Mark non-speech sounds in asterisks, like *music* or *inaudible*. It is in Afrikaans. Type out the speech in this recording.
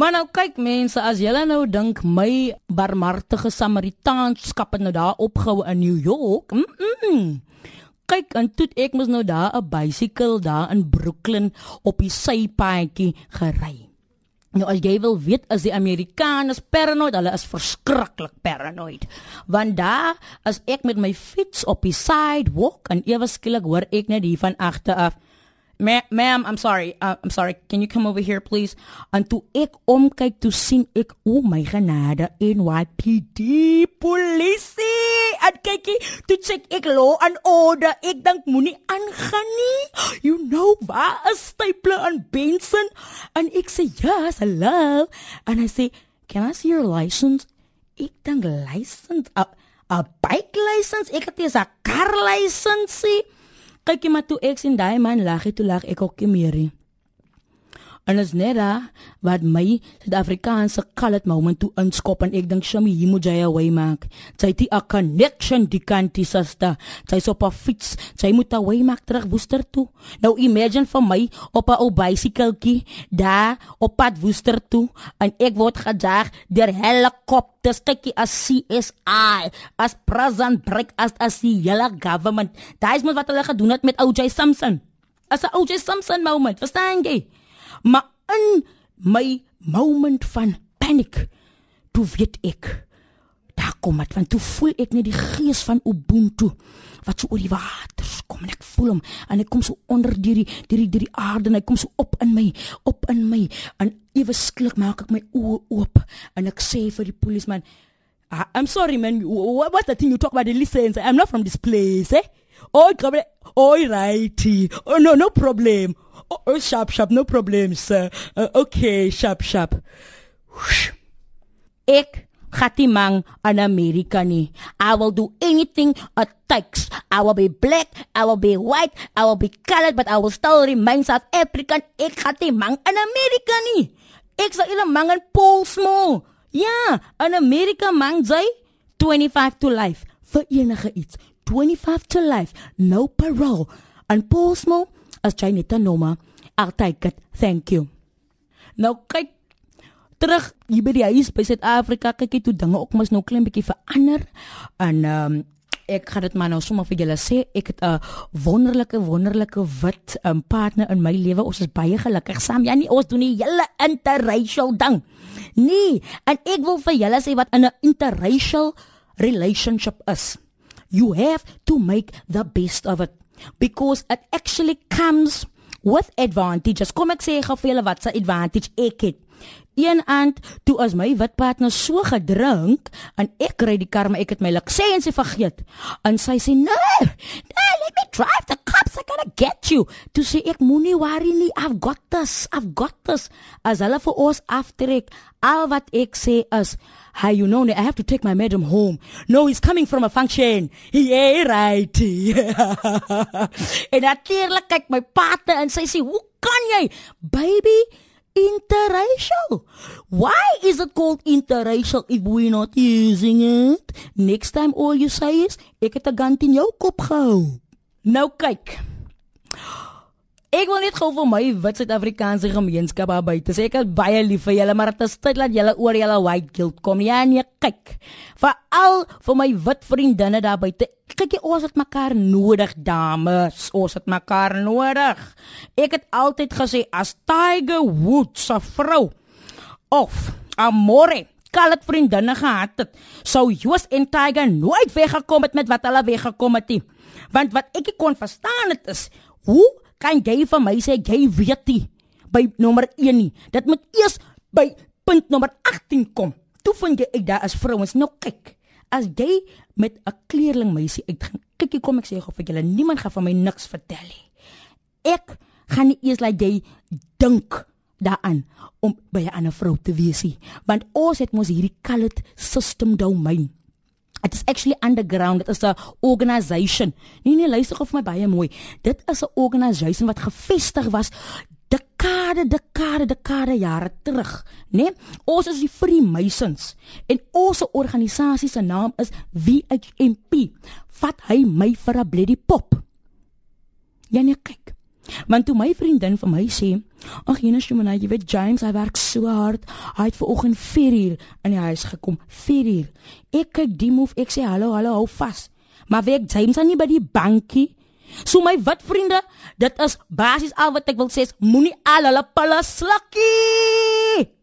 Maar nou kyk mense, as julle nou dink my barmhartige Samaritaanskap het nou daar opgehou in New York. Mm -mm. Kyk, en toe ek mos nou daar 'n bicycle daar in Brooklyn op die sypaadjie gery. Nou as jy wil weet as die Amerikaners paranoid, hulle is verskriklik paranoid. Want daar as ek met my fiets op die sidewalk en ewe skielik hoor ek net hier van agter af Ma'am, ma I'm sorry. Uh, I'm sorry. Can you come over here please? En toe ek omkyk, toe sien ek o oh my genade NYPD polisie. En kykie, toe check ek law and order. Ek dink moenie aangaan nie. You know waar is stapler en Benson? En ek sê yes, hello. And I say, "Can I see your license?" Ek dink license, a bike license. Ek het 'n car license. Kykie maar toe ek sien daai man lag, toe lag ek ook meer. En as net daar wat my Suid-Afrikaanse kalet moment toe inskop en ek dink Shami hier moet jy away maak. Sy het 'n connection die kantie sister. Sy is op 'n fiets. Sy moet away maak terug Woester toe. Nou imagine vir my op 'n ou bicycletjie daar op pad Woester toe en ek word gejaag deur helikopters kykie as CSI as present break as as die hele government. Daai is wat hulle gedoen het met OJ Simpson. As 'n OJ Simpson moment. Verstaan jy? Maar in my moment van paniek, toe weet ek daar kom dit want toe voel ek net die gees van Ubuntu wat so oor die water kom en ek voel hom en ek kom so onder deur die deur die deur die aarde en hy kom so op in my op in my en ewe skielik maak ek my oë oop en ek sê vir die polisieman I'm sorry man what what's the thing you talk about the license I'm not from this place eh Oh, oh, righty. Oh, no, no problem. Oh, oh, sharp, sharp, no problem, sir. Uh, okay, sharp, sharp. Ek gaat die man. I will do anything it takes. I will be black, I will be white, I will be colored, but I will still remain South African. Ek gaat die man in Amerika. Ek eendag man in Paulsmoor. Ja, in Amerika man jy 25 to life vir enige iets. 25 to life, no parole. En Paulsmoor as jy net 'n nommer, I'll take it. Thank you. Nou kyk terug hier by die huis by Suid-Afrika, kyk jy toe dinge ook mos nou klein bietjie verander. En ehm um, ek gaan dit maar nou sommer vir julle sê, ek het 'n wonderlike wonderlike wit um, partner in my lewe. Ons is baie gelukkig saam. Ja, nie ons doen die hele interracial ding. Nee, en ek wil vir julle sê wat in 'n interracial relationship is. You have to make the best of it because it actually comes with advantages. Kom ek sê gou vir julle wat se advantage ek het. Een aand toe as my wit partner so gedrink en ek ry die kar maar ek het my lisensie vergeet. En sy sê nee, nee, let me drive the cops are to get you. Toe sê ek moenie worry nie, I've got this, I've got this. As hulle vir ons aftrek, al wat ek sê is Hi, you know, I have to take my madam home. No, he's coming from a function. Yeah, right. *laughs* en natuurlik kyk my paate en sy sê, "Hoe kan jy, baby, interracial? Why is it called interracial if we're not using it? Next time all you say is, ek het 'n gant in jou kop gehou." Nou kyk. Ek wil net gou vir my wit Suid-Afrikaanse gemeenskap daar buite sê ek is baie lief vir julle, maar dit is tyd dat julle oor julle white guilt kom. Ja nee, kyk. Veral vir my wit vriendinne daar buite. Kyk jy ons het mekaar nodig, dames. Ons het mekaar nodig. Ek het altyd gesê as Tiger Woods se vrou of Amore kalet vriendinne gehad het, sou Jos en Tiger nooit weggekom het met wat hulle weggekom het nie. Want wat ek kon verstaan het is hoe kan jy vir my sê jy weet nie by nommer 1 nie. Dit moet eers by punt nommer 18 kom. Toe vind jy uit daar as vrouens nou kyk. As jy met 'n kleerling meisie uitgaan, kyk jy kom ek sê gou vir julle, niemand gaan van my niks vertel nie. Ek gaan nie eers laat jy dink daaraan om by 'n ander vrou te wees nie, want ons het mos hierdie cult system domein. It is actually underground. Dit is 'n organisation. Nee nee, luister gou vir my baie mooi. Dit is 'n organisation wat gevestig was dekade, dekade, dekade jare terug, né? Nee? Ons is die Freemasons en ons organisasie se naam is VHMP. Vat hy my vir 'n bloody pop. Ja nee, kyk. Want toe my vriendin vir my sê, "Ag, Jenas, jy moet jy weet James, hy werk so hard. Hy het vanoggend 4uur in die huis gekom. 4uur. Ek kyk die move, ek sê, "Hallo, hallo, hou vas." Maar werk James aan nie by die bankie So my wat vriende, dit is basies al wat ek wil sê, moenie al hulle pille slukkie.